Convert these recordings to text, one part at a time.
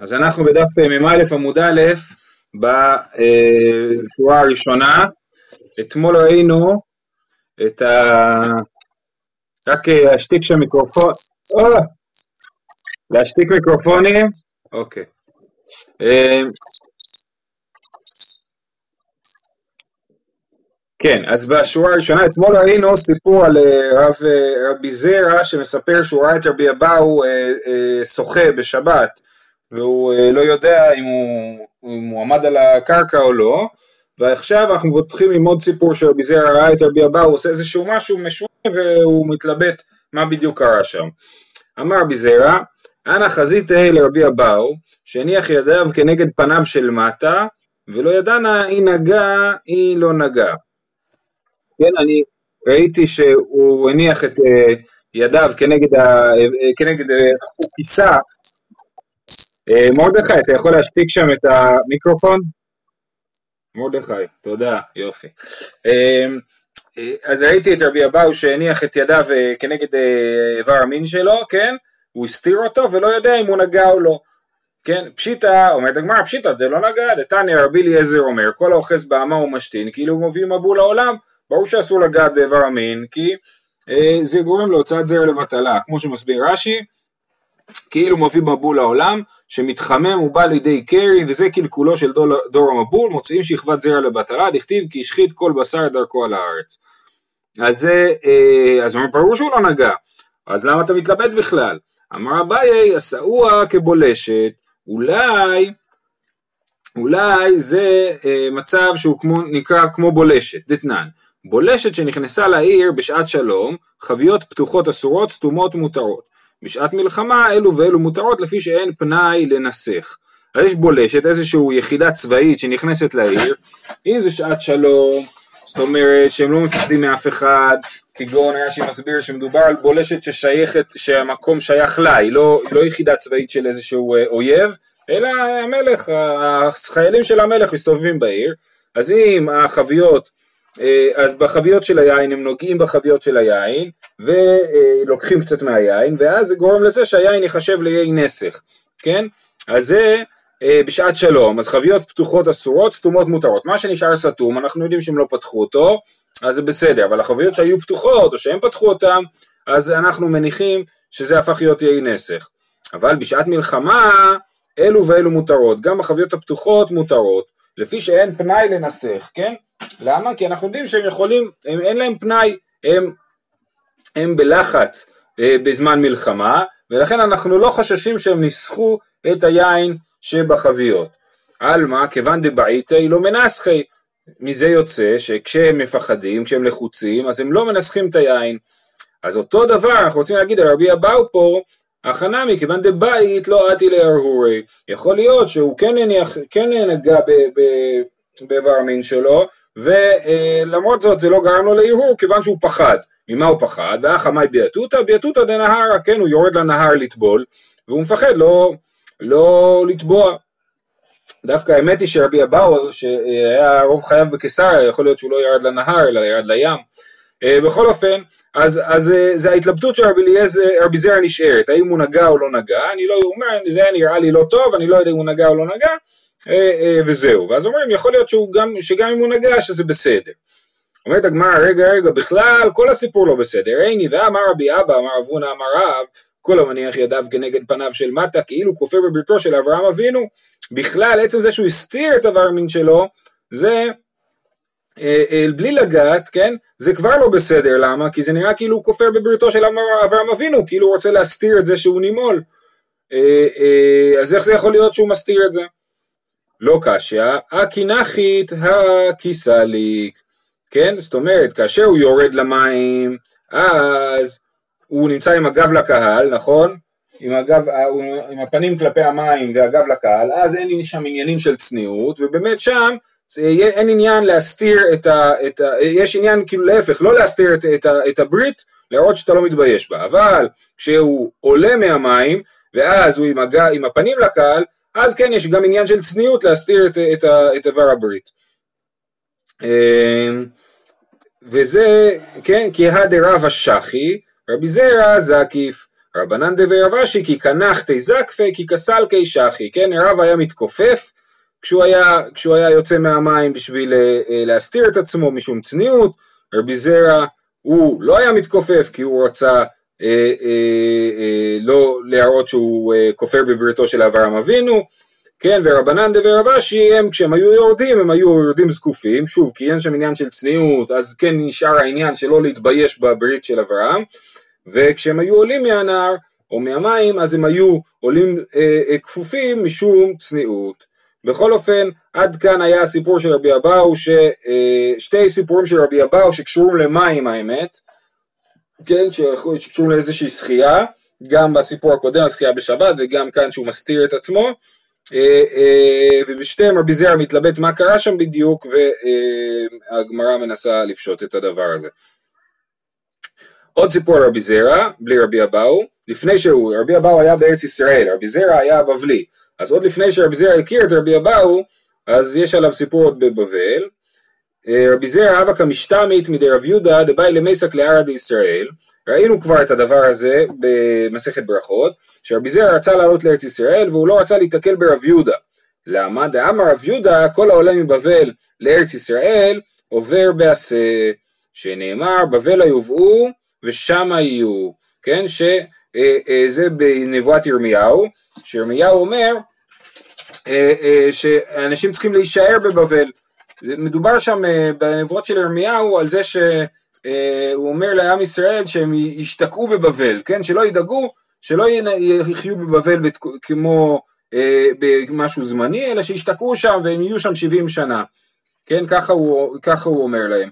אז אנחנו בדף מ"א עמוד א' בשורה הראשונה. אתמול ראינו את ה... רק להשתיק שם מיקרופון... להשתיק מיקרופונים. אוקיי. כן, אז בשורה הראשונה, אתמול ראינו סיפור על רב, רבי זרע שמספר שהוא ראה את רבי אבאו שוחה בשבת והוא לא יודע אם הוא, אם הוא עמד על הקרקע או לא ועכשיו אנחנו פותחים עם עוד סיפור שרבי זרע ראה את רבי אבאו עושה איזשהו משהו משונה והוא מתלבט מה בדיוק קרה שם. אמר רבי זרע, אנא חזית לרבי אבאו שהניח ידיו כנגד פניו של מטה ולא ידענה היא נגע, היא לא נגע. כן, אני ראיתי שהוא הניח את uh, ידיו כנגד, ה, uh, כנגד uh, כיסה. Uh, מרדכי, אתה יכול להשתיק שם את המיקרופון? מרדכי, תודה, יופי. Uh, uh, אז ראיתי את רבי אבאו שהניח את ידיו כנגד איבר המין שלו, כן? הוא הסתיר אותו ולא יודע אם הוא נגע או לא. כן, פשיטא, אומרת הגמרא, פשיטא, זה לא נגע, דתניא רבי אליעזר אומר, כל האוחז באמה ומשתין, כאילו הוא מביא מבול לעולם, ברור שאסור לגעת באיבר המין כי אה, זה גורם להוצאת זרע לבטלה, כמו שמסביר רש"י, כאילו מביא מבול לעולם, שמתחמם ובא לידי קרי, וזה קלקולו של דור, דור המבול, מוציאים שכבת זרע לבטלה, דכתיב כי השחית כל בשר דרכו על הארץ. אז זה, אה, אז ברור שהוא לא נגע, אז למה אתה מתלבט בכלל? אמר אביי, עשאוה כבולשת, אולי, אולי זה אה, מצב שהוא כמו, נקרא כמו בולשת, דתנן. בולשת שנכנסה לעיר בשעת שלום, חביות פתוחות אסורות, סתומות מותרות. בשעת מלחמה אלו ואלו מותרות לפי שאין פנאי לנסך. אז יש בולשת, איזושהי יחידה צבאית שנכנסת לעיר, אם זה שעת שלום, זאת אומרת שהם לא מפחדים מאף אחד, כגון היה שמסביר שמדובר על בולשת ששייכת, שהמקום שייך לה, היא לא, היא לא יחידה צבאית של איזשהו אה, אויב, אלא המלך, החיילים של המלך מסתובבים בעיר, אז אם החביות אז בחביות של היין הם נוגעים בחביות של היין ולוקחים קצת מהיין ואז זה גורם לזה שהיין ייחשב ליין נסך, כן? אז זה אה, בשעת שלום, אז חביות פתוחות אסורות, סתומות מותרות. מה שנשאר סתום, אנחנו יודעים שהם לא פתחו אותו, אז זה בסדר, אבל החביות שהיו פתוחות או שהם פתחו אותם, אז אנחנו מניחים שזה הפך להיות יין נסך. אבל בשעת מלחמה, אלו ואלו מותרות, גם החביות הפתוחות מותרות, לפי שאין פנאי לנסך, כן? למה? כי אנחנו יודעים שהם יכולים, הם, אין להם פנאי, הם, הם בלחץ אה, בזמן מלחמה, ולכן אנחנו לא חששים שהם ניסחו את היין שבחביות. עלמא, כיוון דבעיתי לא מנסחי, מזה יוצא שכשהם מפחדים, כשהם לחוצים, אז הם לא מנסחים את היין. אז אותו דבר אנחנו רוצים להגיד על רבי אבאו פה, הכנה מכיוון דבית לא עתי להרהורי. יכול להיות שהוא כן, נניח, כן נגע באיבר המין שלו, ולמרות זאת זה לא גרם לו להרהור כיוון שהוא פחד. ממה הוא פחד? ואחמי ביאתותא, ביאתותא דנהרה, כן, הוא יורד לנהר לטבול, והוא מפחד לא, לא לטבוע. דווקא האמת היא שרבי אבאו, שהיה רוב חייו בקיסריה, יכול להיות שהוא לא ירד לנהר, אלא ירד לים. אה, בכל אופן, אז, אז אה, זה ההתלבטות של רבי, זרע נשארת, האם הוא נגע או לא נגע, אני לא אומר, זה נראה לי לא טוב, אני לא יודע אם הוא נגע או לא נגע, אה, וזהו. ואז אומרים, יכול להיות גם, שגם אם הוא נגע, שזה בסדר. אומרת הגמרא, רגע, רגע, בכלל, כל הסיפור לא בסדר. עיני ואמר רבי אבא, אמר אבונה, אמר רב, כל המניח ידיו כנגד פניו של מטה, כאילו כופר בביתו של אברהם אבינו. בכלל, עצם זה שהוא הסתיר את דבר מין שלו, זה בלי לגעת, כן, זה כבר לא בסדר, למה? כי זה נראה כאילו הוא כופר בבריתו של אברהם אבינו, כאילו הוא רוצה להסתיר את זה שהוא נימול. אה, אז איך זה יכול להיות שהוא מסתיר את זה? לא קשיא, אקי נחית הכיסליק, כן? זאת אומרת, כאשר הוא יורד למים, אז הוא נמצא עם הגב לקהל, נכון? עם, הגב, עם הפנים כלפי המים והגב לקהל, אז אין שם עניינים של צניעות, ובאמת שם אין עניין להסתיר את ה... את ה יש עניין כאילו להפך, לא להסתיר את, את, את הברית, להראות שאתה לא מתבייש בה, אבל כשהוא עולה מהמים, ואז הוא עם, הג... עם הפנים לקהל, אז כן יש גם עניין של צניעות להסתיר את, את, את איבר הברית. אמ, וזה, כן, כי הדרב השחי, רבי זרע זקיף, רבנן דבי רבשי כי קנחתי זקפי כי כסלקי שחי, כן, רב היה מתכופף כשהוא היה, כשהוא היה יוצא מהמים בשביל אה, אה, להסתיר את עצמו משום צניעות, רבי זרע הוא לא היה מתכופף כי הוא רצה אה, אה, אה, לא להראות שהוא אה, כופר בבריתו של אברהם אבינו, כן, ורבנן דבי רבשי הם כשהם היו יורדים הם היו יורדים זקופים, שוב כי אין שם עניין של צניעות אז כן נשאר העניין שלא להתבייש בברית של אברהם, וכשהם היו עולים מהנהר או מהמים אז הם היו עולים אה, אה, כפופים משום צניעות. בכל אופן, עד כאן היה הסיפור של רבי אבאו, ש, אה, שתי סיפורים של רבי אבאו שקשורים למים האמת, כן, שקשורים לאיזושהי שחייה, גם בסיפור הקודם, השחייה בשבת, וגם כאן שהוא מסתיר את עצמו, אה, אה, ובשתיהם רבי זרע מתלבט מה קרה שם בדיוק, והגמרא מנסה לפשוט את הדבר הזה. עוד סיפור רבי זרע, בלי רבי אבאו, לפני שהוא, רבי אבאו היה בארץ ישראל, רבי זרע היה בבלי, אז עוד לפני שרבי זרע הכיר את רבי אבאו, אז יש עליו סיפור עוד בבבל. אה, רבי זרע אבא כמשתמית מדי רב יהודה דבאי למסק לערד ישראל. ראינו כבר את הדבר הזה במסכת ברכות, שרבי זרע רצה לעלות לארץ ישראל והוא לא רצה להתקל ברב יהודה. למה? דאמר רב יהודה כל העולה מבבל לארץ ישראל עובר בעשה, שנאמר בבל היובאו ושמה יהיו, כן? שזה אה, אה, בנבואת ירמיהו, שירמיהו אומר שאנשים צריכים להישאר בבבל. מדובר שם אה, בנבואות של ירמיהו על זה שהוא אומר לעם ישראל שהם ישתקעו בבבל, כן? שלא ידאגו, שלא יחיו בבבל כמו במשהו זמני, אלא שישתקעו שם והם יהיו שם 70 שנה. כן? ככה הוא, ככה הוא אומר להם.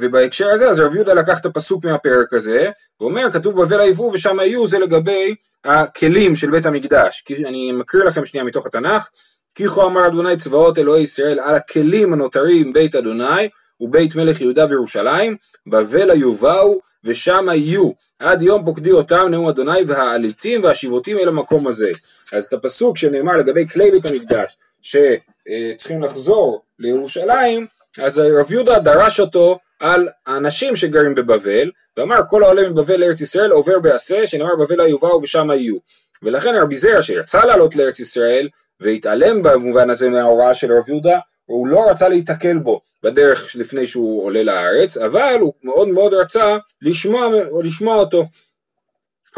ובהקשר הזה אז רב יהודה לקח את הפסוק מהפרק הזה, ואומר כתוב בבל היבוא ושם היו זה לגבי הכלים של בית המקדש, כי אני מקריא לכם שנייה מתוך התנ"ך, כי כה אמר אדוני צבאות אלוהי ישראל על הכלים הנותרים בית אדוני ובית מלך יהודה וירושלים, בבל היובאו ושם יהיו, עד יום פוקדי אותם נאום אדוני והעליתים והשיבותים אל המקום הזה. אז את הפסוק שנאמר לגבי כלי בית המקדש שצריכים לחזור לירושלים, אז רב יהודה דרש אותו על האנשים שגרים בבבל, ואמר כל העולה מבבל לארץ ישראל עובר בעשה, שנאמר בבל היובאו ושם יהיו. ולכן רבי זרע שיצא לעלות לארץ ישראל, והתעלם במובן הזה מההוראה של רב יהודה, הוא לא רצה להיתקל בו בדרך לפני שהוא עולה לארץ, אבל הוא מאוד מאוד רצה לשמוע, לשמוע אותו.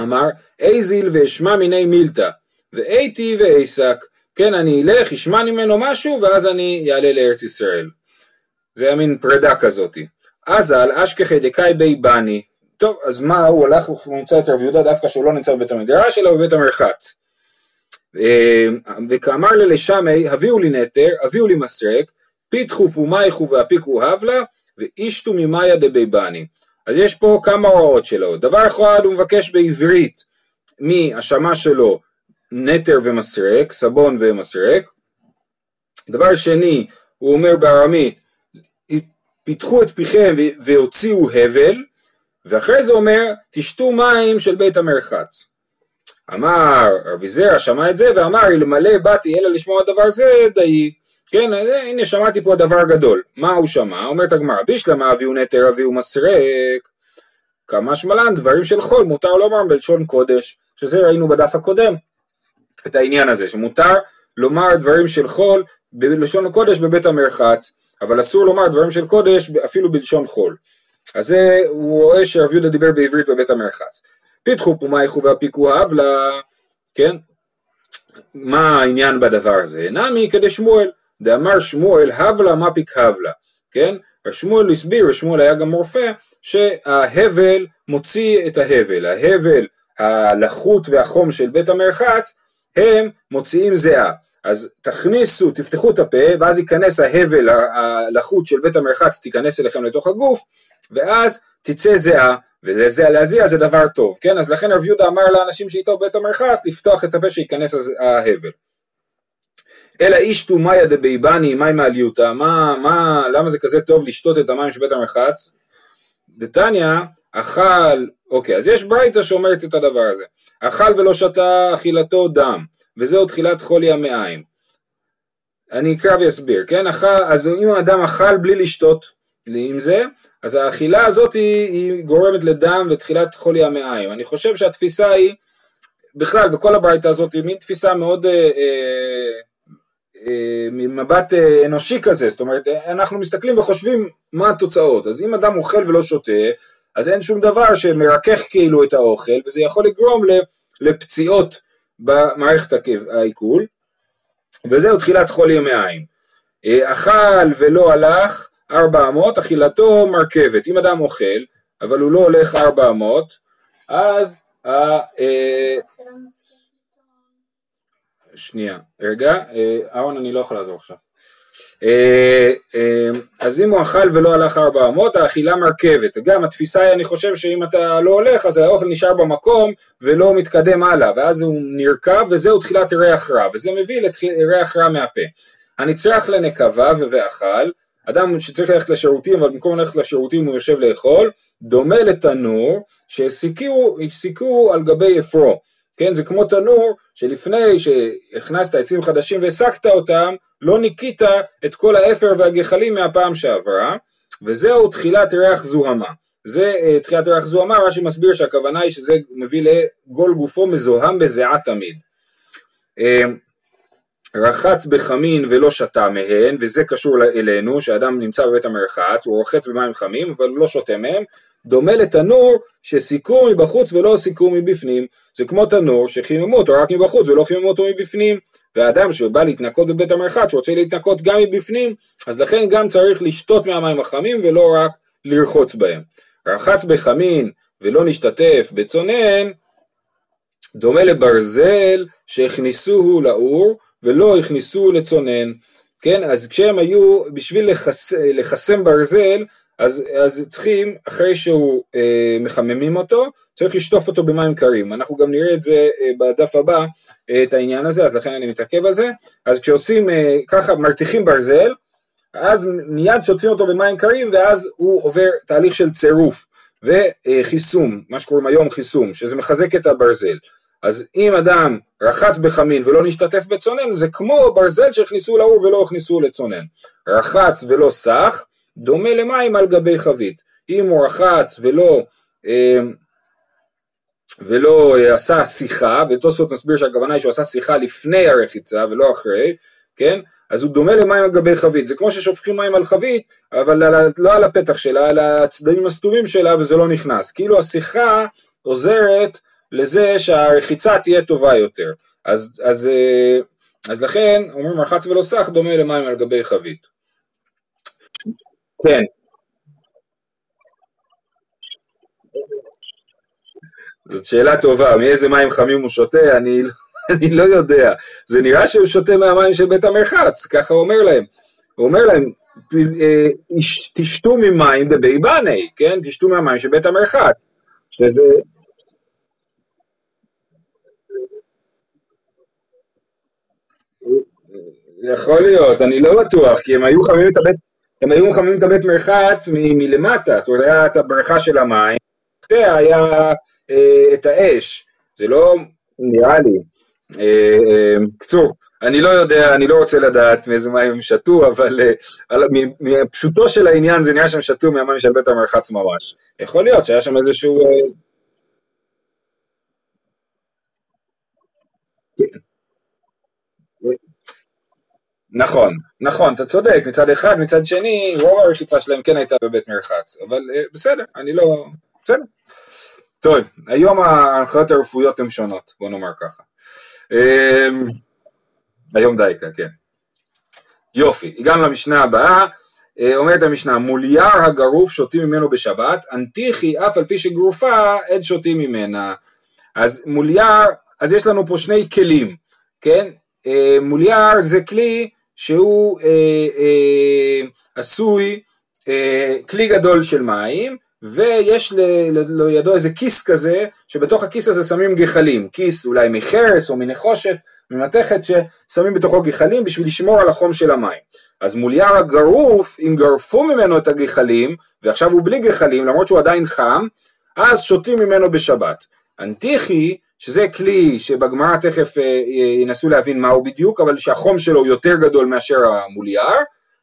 אמר, איזיל ואשמע מיני מילתא, ואיתי ואיסק, כן אני אלך, אשמע ממנו משהו, ואז אני אעלה לארץ ישראל. זה היה מין פרידה כזאתי. אזל אשכחי דקאי בי בני. טוב, אז מה, הוא הלך ונמצא את רב יהודה דווקא שהוא לא נמצא בבית המדרש, אלא בבית המרחץ. אה, וכאמר ללשמי, הביאו לי נטר, הביאו לי מסרק, פיתחו פומייכו ואפיקו הבלה, ואישתו ממאיה דבי בני. אז יש פה כמה הוראות שלו. דבר אחד הוא מבקש בעברית מהשמה שלו נטר ומסרק, סבון ומסרק. דבר שני, הוא אומר בארמית, פיתחו את פיכם והוציאו הבל, ואחרי זה אומר, תשתו מים של בית המרחץ. אמר רבי זרע שמע את זה ואמר אלמלא באתי אלא לשמוע דבר זה די. כן הנה שמעתי פה דבר גדול. מה הוא שמע? אומרת הגמרא בישלמה אביהו נטר אביהו מסרק. כמה שמלן דברים של חול מותר לומר בלשון קודש שזה ראינו בדף הקודם את העניין הזה שמותר לומר דברים של חול בלשון הקודש בבית המרחץ אבל אסור לומר דברים של קודש אפילו בלשון חול. אז זה, הוא רואה שרב יהודה דיבר בעברית בבית המרחץ. פיתחו פומייכו והפיקו הבלה, כן? מה העניין בדבר הזה? נמי כדשמואל, דאמר שמואל הבלה מה פיק הבלה, כן? השמואל הסביר, ושמואל היה גם רופא, שההבל מוציא את ההבל, ההבל, הלחות והחום של בית המרחץ, הם מוציאים זיעה. אז תכניסו, תפתחו את הפה, ואז ייכנס ההבל, הלחות של בית המרחץ, תיכנס אליכם לתוך הגוף, ואז תצא זיעה, ולהזיע זה דבר טוב, כן? אז לכן רב יהודה אמר לאנשים שאיתו בית המרחץ, לפתוח את הפה שייכנס ההבל. אלא איש תומיה דבייבני, מים מעליותא, מה, מה, למה זה כזה טוב לשתות את המים של בית המרחץ? דתניא, אכל, אוקיי, אז יש ברייתא שאומרת את הדבר הזה. אכל ולא שתה אכילתו דם, וזהו תחילת חולי המעיים. אני אקרא ואסביר, כן? אכל, אז אם האדם אכל בלי לשתות עם זה, אז האכילה הזאת היא, היא גורמת לדם ותחילת חולי המעיים. אני חושב שהתפיסה היא בכלל בכל הברייתא הזאת היא מין תפיסה מאוד אה, אה, ממבט אה, אנושי כזה, זאת אומרת אנחנו מסתכלים וחושבים מה התוצאות, אז אם אדם אוכל ולא שותה, אז אין שום דבר שמרכך כאילו את האוכל, וזה יכול לגרום לפציעות במערכת העיכול, וזהו תחילת חול ימי עין. אה, אכל ולא הלך ארבע אמות, אכילתו מרכבת. אם אדם אוכל, אבל הוא לא הולך ארבע אמות, אז... אה, שנייה, רגע, אהרון אני לא יכול לעזור עכשיו. אה, אז אם הוא אכל ולא הלך ארבע אמות, האכילה מרכבת. גם התפיסה היא, אני חושב שאם אתה לא הולך, אז האוכל נשאר במקום ולא מתקדם הלאה, ואז הוא נרקב וזהו תחילת ריח רע, וזה מביא לריח רע מהפה. הנצרך לנקבה ואכל, אדם שצריך ללכת לשירותים, אבל במקום ללכת לשירותים הוא יושב לאכול, דומה לתנור שהסיקו על גבי אפרו. כן, זה כמו תנור שלפני שהכנסת עצים חדשים והסקת אותם, לא ניקית את כל האפר והגחלים מהפעם שעברה, וזהו תחילת ריח זוהמה. זה uh, תחילת ריח זוהמה, רש"י מסביר שהכוונה היא שזה מביא לגול גופו מזוהם בזיעה תמיד. Uh, רחץ בחמין ולא שתה מהן, וזה קשור אלינו, שאדם נמצא בבית המרחץ, הוא רוחץ במים חמים, אבל לא שותה מהם, דומה לתנור שסיכו מבחוץ ולא סיכו מבפנים. זה כמו תנור שחיממו אותו רק מבחוץ ולא חיממו אותו מבפנים. והאדם שבא להתנקות בבית המרחץ, רוצה להתנקות גם מבפנים, אז לכן גם צריך לשתות מהמים החמים ולא רק לרחוץ בהם. רחץ בחמין ולא נשתתף בצונן, דומה לברזל שהכניסוהו לאור ולא הכניסו לצונן, כן, אז כשהם היו, בשביל לחס, לחסם ברזל, אז, אז צריכים, אחרי שהוא אה, מחממים אותו, צריך לשטוף אותו במים קרים. אנחנו גם נראה את זה אה, בדף הבא, אה, את העניין הזה, אז לכן אני מתעכב על זה. אז כשעושים אה, ככה, מרתיחים ברזל, אז מיד שוטפים אותו במים קרים, ואז הוא עובר תהליך של צירוף וחיסום, מה שקוראים היום חיסום, שזה מחזק את הברזל. אז אם אדם רחץ בחמין ולא נשתתף בצונן, זה כמו ברזל שהכניסו לאור ולא הכניסו לצונן. רחץ ולא סח, דומה למים על גבי חבית. אם הוא רחץ ולא, אה, ולא אה, עשה שיחה, ותוספות מסביר שהכוונה היא שהוא עשה שיחה לפני הרחיצה ולא אחרי, כן? אז הוא דומה למים על גבי חבית. זה כמו ששופכים מים על חבית, אבל לא על הפתח שלה, על הצדדים הסתומים שלה וזה לא נכנס. כאילו השיחה עוזרת לזה שהרחיצה תהיה טובה יותר. אז, אז, אה, אז לכן אומרים מרחץ ולא סח דומה למים על גבי חבית. כן. זאת שאלה טובה, מאיזה מים חמים הוא שותה, אני, אני לא יודע. זה נראה שהוא שותה מהמים של בית המרחץ, ככה הוא אומר להם. הוא אומר להם, אה, תשתו ממים דבי בני, כן? תשתו מהמים של בית המרחץ. שזה... יכול להיות, אני לא בטוח, כי הם היו חמים את הבית, הם היו מחממים את הבית מרחץ מ- מלמטה, זאת אומרת היה את הברכה של המים, היה אה, את האש, זה לא נראה לי. אה, אה, קצור, אני לא יודע, אני לא רוצה לדעת מאיזה מים הם שתו, אבל אה, מפשוטו של העניין זה נראה שהם שתו מהמים של בית המרחץ ממש. יכול להיות שהיה שם איזשהו... נכון, נכון, אתה צודק, מצד אחד, מצד שני, רוב הרחיצה שלהם כן הייתה בבית מרחץ, אבל אה, בסדר, אני לא... בסדר. טוב, היום ההנחיות הרפואיות הן שונות, בוא נאמר ככה. אה, היום דייקה, כן. יופי, הגענו למשנה הבאה, אה, אומרת המשנה, מול יער הגרוף שותים ממנו בשבת, אנטיחי אף על פי שגרופה עד שותים ממנה. אז מול יער, אז יש לנו פה שני כלים, כן? מול יער זה כלי שהוא אה, אה, עשוי אה, כלי גדול של מים ויש לידו איזה כיס כזה שבתוך הכיס הזה שמים גחלים, כיס אולי מחרס או מנחושת, ממתכת ששמים בתוכו גחלים בשביל לשמור על החום של המים. אז מול יער הגרוף, אם גרפו ממנו את הגחלים ועכשיו הוא בלי גחלים למרות שהוא עדיין חם, אז שותים ממנו בשבת. אנטיחי שזה כלי שבגמרא תכף אה, אה, ינסו להבין מהו בדיוק, אבל שהחום שלו יותר גדול מאשר המוליאר,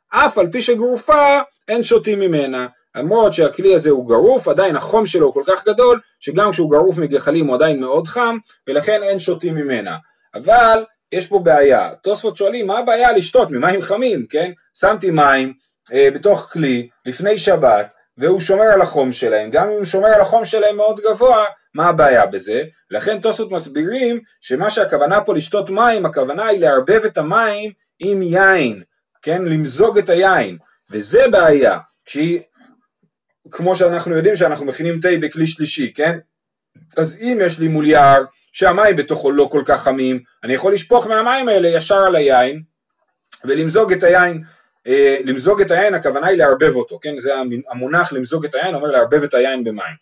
אף על פי שגרופה אין שותים ממנה. למרות שהכלי הזה הוא גרוף, עדיין החום שלו כל כך גדול, שגם כשהוא גרוף מגחלים הוא עדיין מאוד חם, ולכן אין שותים ממנה. אבל יש פה בעיה, תוספות שואלים מה הבעיה לשתות ממים חמים, כן? שמתי מים אה, בתוך כלי לפני שבת, והוא שומר על החום שלהם, גם אם הוא שומר על החום שלהם מאוד גבוה, מה הבעיה בזה? לכן תוספות מסבירים שמה שהכוונה פה לשתות מים, הכוונה היא לערבב את המים עם יין, כן? למזוג את היין, וזה בעיה, שהיא, כמו שאנחנו יודעים שאנחנו מכינים תה בכלי שלישי, כן? אז אם יש לי מול יער שהמים בתוכו לא כל כך חמים, אני יכול לשפוך מהמים האלה ישר על היין ולמזוג את היין, אה, למזוג את היין הכוונה היא לערבב אותו, כן? זה המונח למזוג את היין אומר לערבב את היין במים.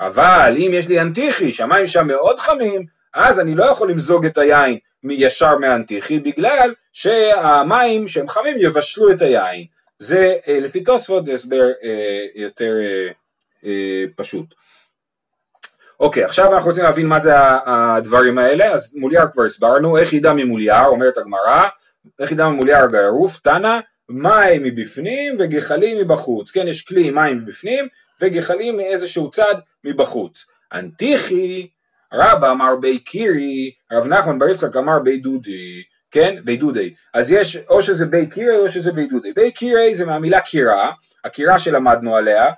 אבל אם יש לי אנטיחי שהמים שם מאוד חמים, אז אני לא יכול למזוג את היין ישר מהאנטיחי בגלל שהמים שהם חמים יבשלו את היין. זה אה, לפי תוספות זה הסבר אה, יותר פשוט. אוקיי, עכשיו אנחנו רוצים להבין מה זה הדברים האלה, אז מוליאר כבר הסברנו, איך ידע ממוליאר, אומרת הגמרא, איך ידע ממוליאר גרוף, תנא, מים מבפנים וגחלים מבחוץ, כן, יש כלי מים מבפנים וגחלים מאיזשהו צד מבחוץ. אנטיחי, רבא אמר בי קירי, רב נחמן בר יצחק אמר בי דודי, כן, בי דודי. אז יש, או שזה בי קירי או שזה בי דודי. בי קירי זה מהמילה קירה, הקירה שלמדנו עליה,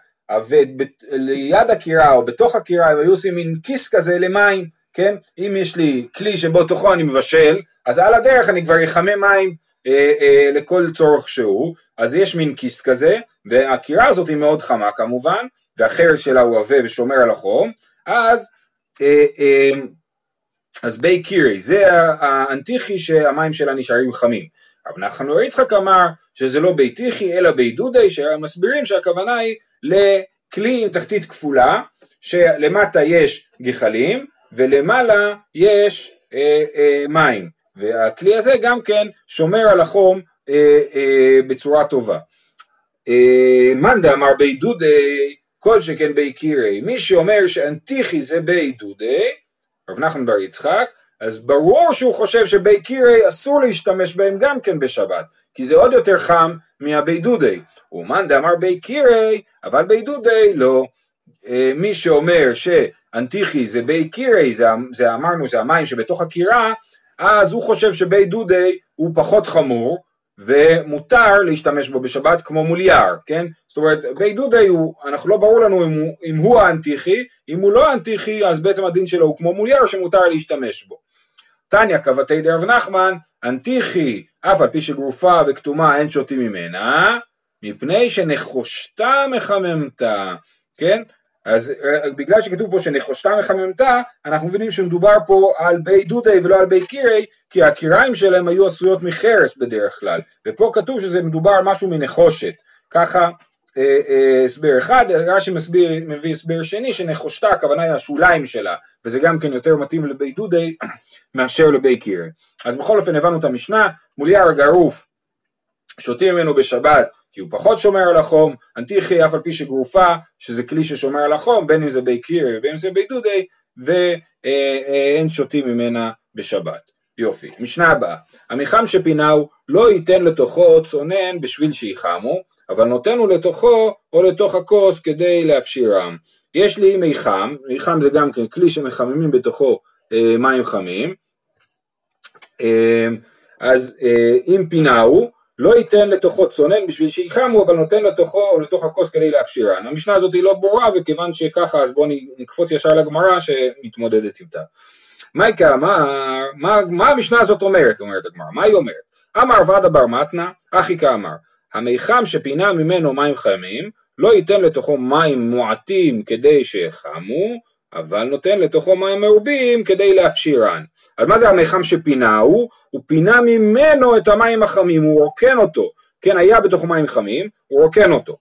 וליד הקירה או בתוך הקירה הם היו עושים מין כיס כזה למים, כן? אם יש לי כלי שבו תוכו אני מבשל, אז על הדרך אני כבר אחמם מים אה, אה, לכל צורך שהוא, אז יש מין כיס כזה, והקירה הזאת היא מאוד חמה כמובן, והחרס שלה הוא עבה ושומר על החום, אז אה, אה, אז בי קירי, זה האנטיחי שהמים שלה נשארים חמים. רב נחמן יצחק אמר שזה לא בי טיחי אלא בי דודי, שמסבירים שהכוונה היא לכלי עם תחתית כפולה, שלמטה יש גחלים ולמעלה יש אה, אה, מים, והכלי הזה גם כן שומר על החום אה, אה, בצורה טובה. אה, מאן דאמר בי דודי כל שכן בי קירי, מי שאומר שאנטיחי זה בי דודי, רב נחמן בר יצחק, אז ברור שהוא חושב שבי קירי אסור להשתמש בהם גם כן בשבת, כי זה עוד יותר חם מהבי דודי. ומאן דאמר בי קירי, אבל בי דודי לא. אה, מי שאומר שאנטיחי זה בי קירי, זה, זה אמרנו זה המים שבתוך הקירה, אז הוא חושב שבי דודי הוא פחות חמור, ומותר להשתמש בו בשבת כמו מול יער, כן? זאת אומרת, בי דודי הוא, אנחנו לא ברור לנו אם הוא, אם הוא האנטיחי, אם הוא לא האנטיחי אז בעצם הדין שלו הוא כמו מול יער שמותר להשתמש בו. תניא קבתי דרב נחמן, אנטיחי, אף על פי שגרופה וכתומה אין שותים ממנה, מפני שנחושתה מחממתה, כן? אז אה, בגלל שכתוב פה שנחושתה מחממתה, אנחנו מבינים שמדובר פה על בי דודי ולא על בי קירי, כי הקיריים שלהם היו עשויות מחרס בדרך כלל, ופה כתוב שזה מדובר על משהו מנחושת, ככה אה, אה, הסבר אחד, רש"י מסביר, מביא הסבר שני שנחושתה הכוונה היא השוליים שלה, וזה גם כן יותר מתאים לבי דודי מאשר לבי קירי. אז בכל אופן הבנו את המשנה, מול יער גרוף שותים ממנו בשבת כי הוא פחות שומר על החום, אנטיחי אף על פי שגרופה, שזה כלי ששומר על החום, בין אם זה בי קירי ובין אם זה בי דודי, ואין שותים ממנה בשבת. יופי. משנה הבאה, המיחם שפינהו לא ייתן לתוכו צונן בשביל שיחמו, אבל נותנו לתוכו או לתוך הכוס כדי להפשירם. יש לי מיחם, מיחם זה גם כן כלי שמחממים בתוכו אה, מים חמים, אה, אז אה, אם פינהו, לא ייתן לתוכו צונן בשביל שיחמו, אבל נותן לתוכו או לתוך הכוס כדי להפשירן. המשנה הזאת היא לא ברורה, וכיוון שככה אז בואו נקפוץ ישר לגמרא שמתמודדת איתה. מייקה אמר, מה, מה המשנה הזאת אומרת, אומרת הגמרא, מה היא אומרת? אמר ועדה בר מתנה, אחי כאמר, המיחם שפינה ממנו מים חמים, לא ייתן לתוכו מים מועטים כדי שיחמו, אבל נותן לתוכו מים מרובים כדי להפשירן. אז מה זה המיחם שפינה? הוא, הוא פינה ממנו את המים החמים, הוא רוקן אותו. כן, היה בתוכו מים חמים, הוא רוקן אותו.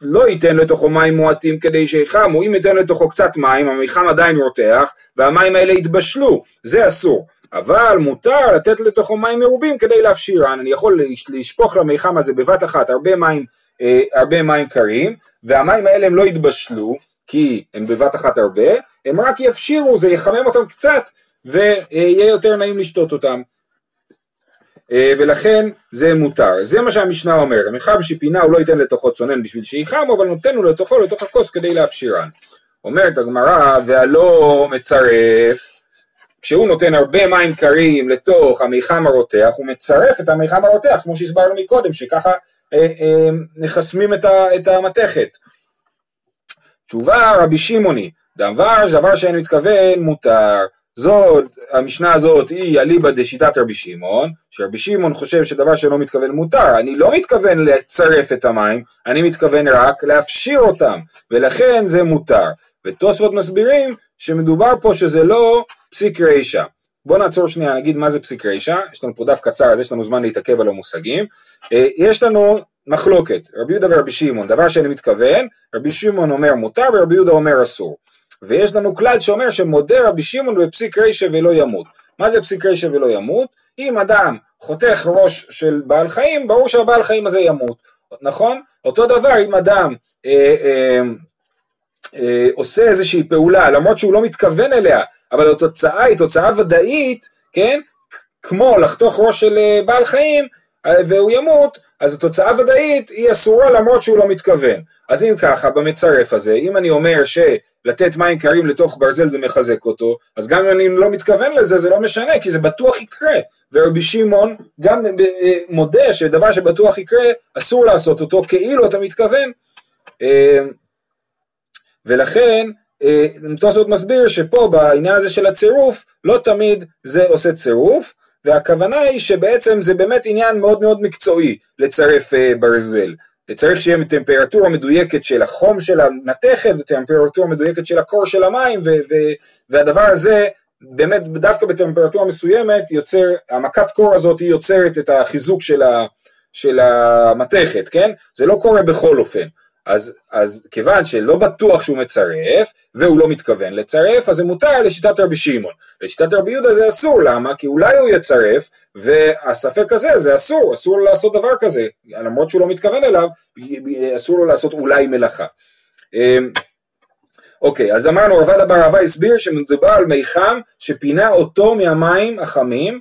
לא ייתן לתוכו מים מועטים כדי שיחמו, אם ייתן לתוכו קצת מים, המיחם עדיין רותח, והמים האלה יתבשלו, זה אסור. אבל מותר לתת לתוכו מים מרובים כדי להפשירן, אני יכול לשפוך למיחם הזה בבת אחת הרבה מים, אה, הרבה מים קרים, והמים האלה הם לא יתבשלו, כי הם בבת אחת הרבה, הם רק יפשירו, זה יחמם אותם קצת, ויהיה יותר נעים לשתות אותם. אה, ולכן זה מותר. זה מה שהמשנה אומרת, המחם שפינה הוא לא ייתן לתוכו צונן בשביל שיחמו, אבל נותן לו לתוכו לתוך הכוס כדי להפשירן. אומרת הגמרא, והלא מצרף, כשהוא נותן הרבה מים קרים לתוך המיחם הרותח, הוא מצרף את המיחם הרותח, כמו שהסברנו מקודם, שככה אה, אה, מחסמים את, את המתכת. תשובה רבי שמעוני, דבר דבר שאין מתכוון מותר, זאת, המשנה הזאת היא אליבא דשיטת רבי שמעון, שרבי שמעון חושב שדבר שלא מתכוון מותר, אני לא מתכוון לצרף את המים, אני מתכוון רק להפשיר אותם, ולכן זה מותר. ותוספות מסבירים שמדובר פה שזה לא פסיק רישא. בואו נעצור שנייה, נגיד מה זה פסיק רישא, יש לנו פה דף קצר אז יש לנו זמן להתעכב על המושגים. אה, יש לנו מחלוקת, רבי יהודה ורבי שמעון, דבר שאני מתכוון, רבי שמעון אומר מותר ורבי יהודה אומר אסור. ויש לנו כלל שאומר שמודה רבי שמעון בפסיק רישא ולא ימות. מה זה פסיק רישא ולא ימות? אם אדם חותך ראש של בעל חיים, ברור שהבעל חיים הזה ימות, נכון? אותו דבר אם אדם אה, אה, אה, עושה איזושהי פעולה, למרות שהוא לא מתכוון אליה, אבל התוצאה היא תוצאה ודאית, כן? כמו לחתוך ראש של אה, בעל חיים אה, והוא ימות, אז התוצאה ודאית היא אסורה למרות שהוא לא מתכוון. אז אם ככה, במצרף הזה, אם אני אומר שלתת מים קרים לתוך ברזל זה מחזק אותו, אז גם אם אני לא מתכוון לזה, זה לא משנה, כי זה בטוח יקרה. ורבי שמעון גם אה, מודה שדבר שבטוח יקרה, אסור לעשות אותו כאילו אתה מתכוון. אה, ולכן, תוספות מסביר שפה בעניין הזה של הצירוף, לא תמיד זה עושה צירוף, והכוונה היא שבעצם זה באמת עניין מאוד מאוד מקצועי לצרף אה, ברזל. צריך שיהיה טמפרטורה מדויקת של החום של המתכת וטמפרטורה מדויקת של הקור של המים ו- ו- והדבר הזה באמת דווקא בטמפרטורה מסוימת יוצר, המכת קור הזאת היא יוצרת את החיזוק של, ה- של המתכת, כן? זה לא קורה בכל אופן. אז, אז כיוון שלא בטוח שהוא מצרף, והוא לא מתכוון לצרף, אז זה מותר לשיטת רבי שמעון. לשיטת רבי יהודה זה אסור, למה? כי אולי הוא יצרף, והספק הזה זה אסור, אסור לו לעשות דבר כזה, למרות שהוא לא מתכוון אליו, אסור לו לעשות אולי מלאכה. אמ, אוקיי, אז אמרנו רבד אבר רבא הסביר שמדובר על מי חם שפינה אותו מהמים החמים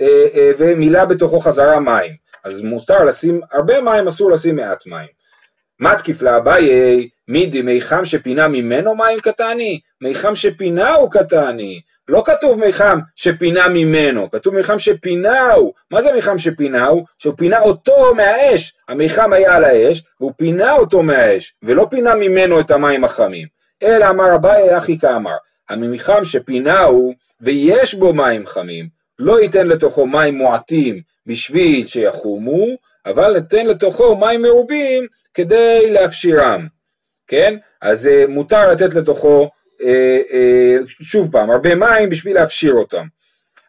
אה, אה, ומילא בתוכו חזרה מים. אז מותר לשים הרבה מים, אסור לשים מעט מים. מתקיף לאביי, מידי מיחם שפינה ממנו מים קטני? מיחם שפינהו קטני. לא כתוב מיחם שפינה ממנו, כתוב מיחם שפינהו. מה זה מיחם שפינהו? שהוא פינה אותו מהאש. המיחם היה על האש, והוא פינה אותו מהאש, ולא פינה ממנו את המים החמים. אלא אמר אביי אחי כאמר, הממיחם שפינהו ויש בו מים חמים, לא ייתן לתוכו מים מועטים בשביל שיחומו, אבל ניתן לתוכו מים מרובים כדי להפשירם, כן? אז uh, מותר לתת לתוכו, uh, uh, שוב פעם, הרבה מים בשביל להפשיר אותם.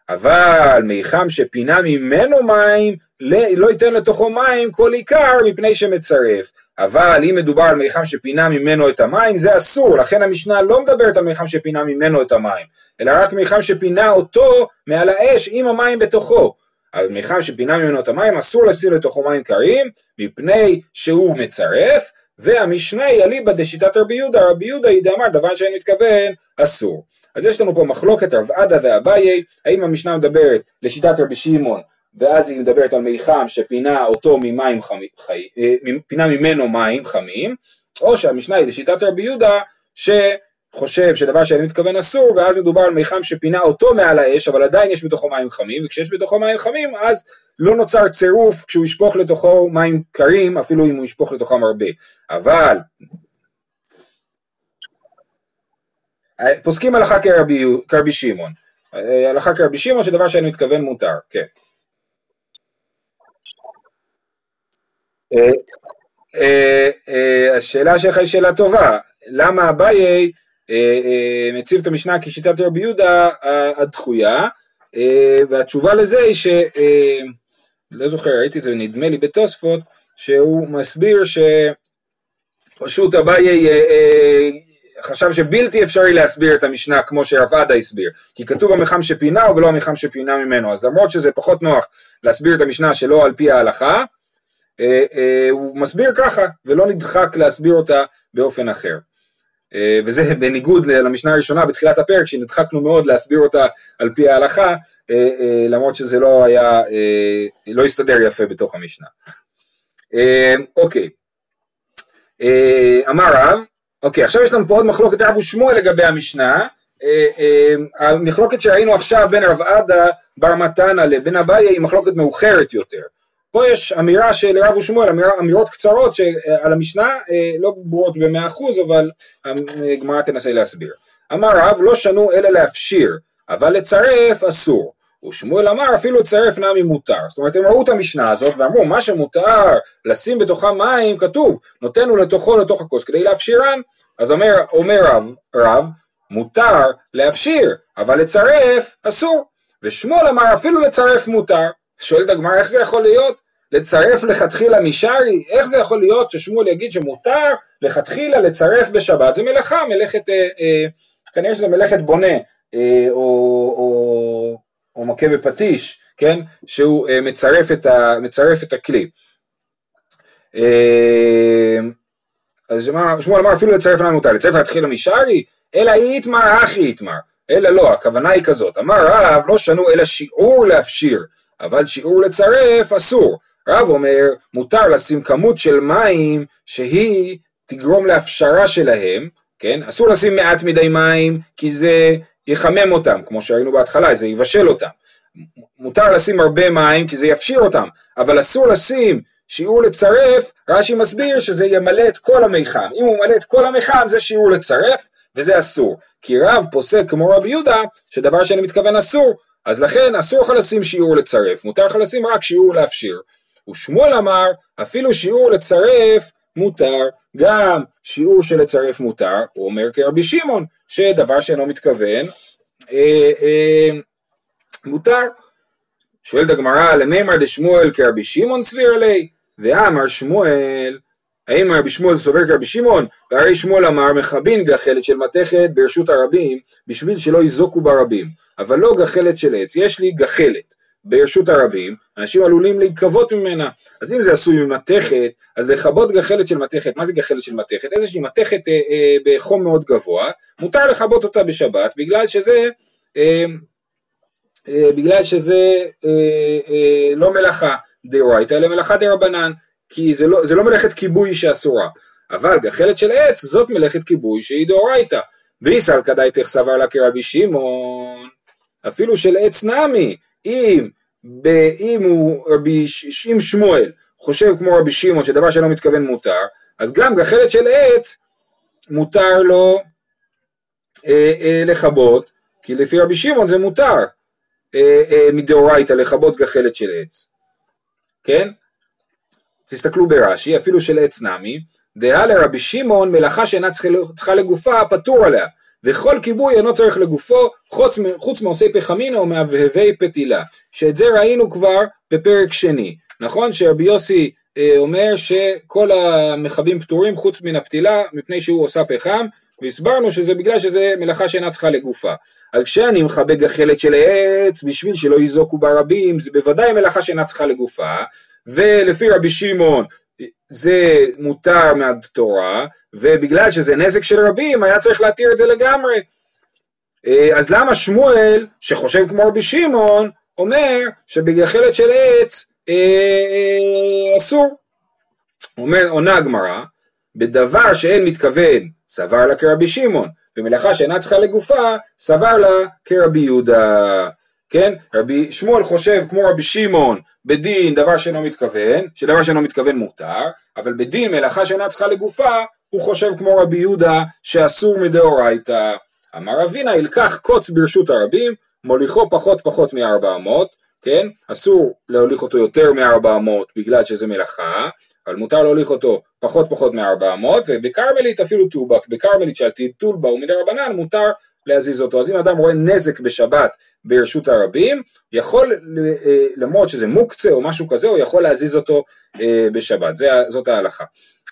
אבל מיחם שפינה ממנו מים, לא ייתן לתוכו מים כל עיקר מפני שמצרף. אבל אם מדובר על מיחם שפינה ממנו את המים, זה אסור, לכן המשנה לא מדברת על מיחם שפינה ממנו את המים, אלא רק מיחם שפינה אותו מעל האש עם המים בתוכו. על מיכל שפינה ממנו את המים אסור לשים לתוכו מים קרים מפני שהוא מצרף והמשנה היא אליבא דשיטת רבי יהודה, רבי יהודה היא דאמר דבר שאין מתכוון אסור. אז יש לנו פה מחלוקת רב עדה ואביי, האם המשנה מדברת לשיטת רבי שמעון ואז היא מדברת על מיחם שפינה אותו ממים חמי, חי, אה, פינה ממנו מים חמים, או שהמשנה היא לשיטת רבי יהודה ש... חושב שדבר שאני מתכוון אסור, ואז מדובר על מיחם שפינה אותו מעל האש, אבל עדיין יש בתוכו מים חמים, וכשיש בתוכו מים חמים, אז לא נוצר צירוף כשהוא ישפוך לתוכו מים קרים, אפילו אם הוא ישפוך לתוכם הרבה. אבל פוסקים הלכה כרבי, כרבי שמעון. הלכה כרבי שמעון שדבר שאני מתכוון מותר, כן. אה, אה, אה, השאלה שלך היא שאלה טובה, למה אביי אה, אה, מציב את המשנה כשיטת רבי יהודה הדחויה, אה, והתשובה לזה היא ש... לא זוכר, ראיתי את זה, נדמה לי בתוספות, שהוא מסביר שפשוט אביי חשב שבלתי אפשרי להסביר את המשנה כמו שרב עדה הסביר, כי כתוב המחם שפינהו ולא המחם שפינה ממנו, אז למרות שזה פחות נוח להסביר את המשנה שלא על פי ההלכה, הוא מסביר ככה ולא נדחק להסביר אותה באופן אחר. אה, וזה בניגוד למשנה הראשונה בתחילת הפרק שנדחקנו מאוד להסביר אותה על פי ההלכה אה, אה, למרות שזה לא היה, לא הסתדר יפה בתוך המשנה. אוקיי, אמר רב, אוקיי עכשיו יש לנו פה עוד מחלוקת רב ושמואל לגבי המשנה. המחלוקת שראינו עכשיו בין רב עדה בר מתנה לבין אביי היא מחלוקת מאוחרת יותר פה יש אמירה של רב ושמואל, אמיר, אמירות קצרות על המשנה, אה, לא ברורות במאה אחוז, אבל הגמרא תנסה להסביר. אמר רב, לא שנו אלא להפשיר, אבל לצרף אסור. ושמואל אמר אפילו לצרף נמי מותר. זאת אומרת הם ראו את המשנה הזאת ואמרו מה שמותר לשים בתוכה מים כתוב נותנו לתוכו לתוך הכוס כדי להפשירן אז אומר, אומר רב, רב מותר להפשיר אבל לצרף אסור ושמואל אמר אפילו לצרף מותר שואלת הגמרא איך זה יכול להיות? לצרף לכתחילה משרי? איך זה יכול להיות ששמואל יגיד שמותר לכתחילה לצרף בשבת? זה מלאכה, מלאכת, אה, אה, כנראה שזה מלאכת בונה אה, או, או, או מכה בפטיש, כן? שהוא אה, מצרף, את ה, מצרף את הכלי. אה, אז שמואל אמר אפילו לצרף לנו מותר, לצרף לכתחילה משרי? אלא איתמר אחי איתמר. אלא לא, הכוונה היא כזאת, אמר רב לא שנו אלא שיעור להפשיר, אבל שיעור לצרף אסור. רב אומר, מותר לשים כמות של מים שהיא תגרום להפשרה שלהם, כן? אסור לשים מעט מדי מים כי זה יחמם אותם, כמו שראינו בהתחלה, זה יבשל אותם. מותר לשים הרבה מים כי זה יפשיר אותם, אבל אסור לשים שיעור לצרף, רש"י מסביר שזה ימלא את כל המיחם. אם הוא מלא את כל המיחם זה שיעור לצרף וזה אסור. כי רב פוסק כמו רבי יהודה, שדבר שאני מתכוון אסור, אז לכן אסור לך לשים שיעור לצרף, מותר לך לשים רק שיעור להפשיר. ושמואל אמר, אפילו שיעור לצרף מותר, גם שיעור של לצרף מותר, הוא אומר כרבי שמעון, שדבר שאינו מתכוון, אה, אה, מותר. שואלת הגמרא, למימר דשמואל כרבי שמעון סביר עלי? ואמר שמואל, האם רבי שמואל סובר כרבי שמעון? והרי שמואל אמר מכבין גחלת של מתכת ברשות הרבים בשביל שלא יזוקו ברבים אבל לא גחלת של עץ, יש לי גחלת. ברשות הרבים, אנשים עלולים להיקוות ממנה, אז אם זה עשוי ממתכת, אז לכבות גחלת של מתכת, מה זה גחלת של מתכת? איזושהי מתכת אה, אה, בחום מאוד גבוה, מותר לכבות אותה בשבת, בגלל שזה, אה, אה, בגלל שזה אה, אה, לא מלאכה דאורייתא, אלא מלאכה דרבנן, כי זה לא, זה לא מלאכת כיבוי שאסורה, אבל גחלת של עץ זאת מלאכת כיבוי שהיא דאורייתא, ואיסר כדאי תחסבר לה כרבי שמעון, אפילו של עץ נמי, אם, ב, אם הוא רבי, אם שמואל חושב כמו רבי שמעון שדבר שלא מתכוון מותר, אז גם גחלת של עץ מותר לו אה, אה, לכבות, כי לפי רבי שמעון זה מותר אה, אה, מדאורייתא לכבות גחלת של עץ, כן? תסתכלו ברש"י, אפילו של עץ נמי, דעה לרבי שמעון מלאכה שאינה צריכה לגופה פטור עליה, וכל כיבוי אינו צריך לגופו חוץ, חוץ מעושי פחמינה או מהבהבי פתילה, שאת זה ראינו כבר בפרק שני, נכון? שרבי יוסי אה, אומר שכל המכבים פטורים חוץ מן הפתילה מפני שהוא עושה פחם, והסברנו שזה בגלל שזה מלאכה שאינה צריכה לגופה. אז כשאני מכבה גחלת של עץ בשביל שלא יזוקו ברבים, זה בוודאי מלאכה שאינה צריכה לגופה, ולפי רבי שמעון זה מותר מהתורה, ובגלל שזה נזק של רבים, היה צריך להתיר את זה לגמרי. אה, אז למה שמואל, שחושב כמו רבי שמעון, אומר שבגחלת של עץ אה, אה, אסור? אומר, עונה הגמרא, בדבר שאין מתכוון, סבר לה כרבי שמעון, במלאכה שאינה צריכה לגופה, סבר לה כרבי יהודה. כן? רבי שמואל חושב כמו רבי שמעון בדין דבר שאינו מתכוון, שדבר שאינו מתכוון מותר, אבל בדין מלאכה שאינה צריכה לגופה, הוא חושב כמו רבי יהודה שאסור מדאורייתא. אמר אבינה ילקח קוץ ברשות הרבים, מוליכו פחות פחות מ-400, כן? אסור להוליך אותו יותר מ-400 בגלל שזה מלאכה, אבל מותר להוליך אותו פחות פחות מ-400, ובכרמלית אפילו טובק, בכרמלית שעל טיטול בה ומדרבנן מותר להזיז אותו. אז אם אדם רואה נזק בשבת ברשות הרבים, יכול, אה, למרות שזה מוקצה או משהו כזה, הוא יכול להזיז אותו אה, בשבת, זה, זאת ההלכה.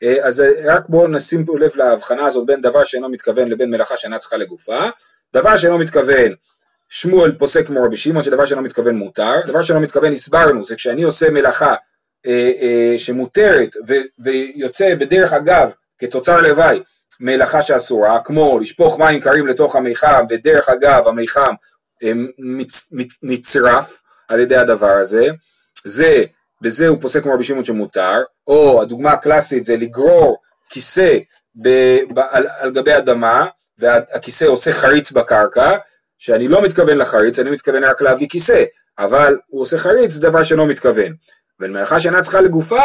אה, אז רק בואו נשים לב להבחנה הזאת בין דבר שאינו מתכוון לבין מלאכה שאינה צריכה לגופה. דבר שאינו מתכוון, שמואל פוסק כמו רבי שמעון, שדבר שאינו מתכוון מותר. דבר שאינו מתכוון, הסברנו, זה כשאני עושה מלאכה שמותרת ויוצא בדרך אגב כתוצר לוואי מלאכה שאסורה, כמו לשפוך מים קרים לתוך המיחם, ודרך אגב המיחם מצ, נצרף על ידי הדבר הזה, זה, בזה הוא פוסק כמו רבי שמעון שמותר, או הדוגמה הקלאסית זה לגרור כיסא ב, ב, על, על גבי אדמה, והכיסא עושה חריץ בקרקע, שאני לא מתכוון לחריץ, אני מתכוון רק להביא כיסא, אבל הוא עושה חריץ, דבר שלא מתכוון. ולמלאכה שאינה צריכה לגופה,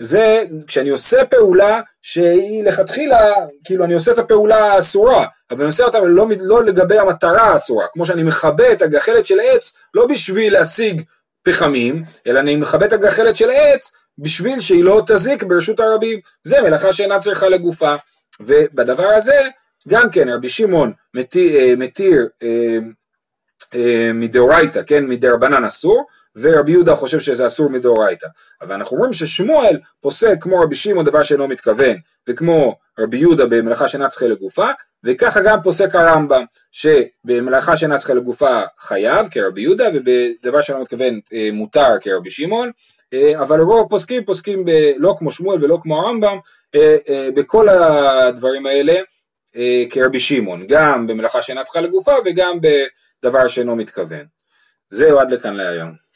זה כשאני עושה פעולה שהיא לכתחילה, כאילו אני עושה את הפעולה האסורה, אבל אני עושה אותה לא, לא לגבי המטרה האסורה, כמו שאני מכבה את הגחלת של עץ לא בשביל להשיג פחמים, אלא אני מכבה את הגחלת של עץ בשביל שהיא לא תזיק ברשות הרבים, זה מלאכה שאינה צריכה לגופה, ובדבר הזה גם כן רבי שמעון מתיר, אה, מתיר אה, אה, מדאורייתא, כן, מדרבנן אסור, ורבי יהודה חושב שזה אסור מדאורייתא. אבל אנחנו אומרים ששמואל פוסק כמו רבי שמעון דבר שאינו מתכוון, וכמו רבי יהודה במלאכה שאינה צריכה לגופה, וככה גם פוסק הרמב"ם, שבמלאכה שאינה צריכה לגופה חייב כרבי יהודה, ובדבר שאינו מתכוון אה, מותר כרבי שמעון, אה, אבל רוב הפוסקים פוסקים ב, לא כמו שמואל ולא כמו הרמב"ם, אה, בכל הדברים האלה כרבי שמעון, גם במלאכה שאינה צריכה לגופה וגם בדבר שאינו מתכוון. זהו עד לכאן להיום.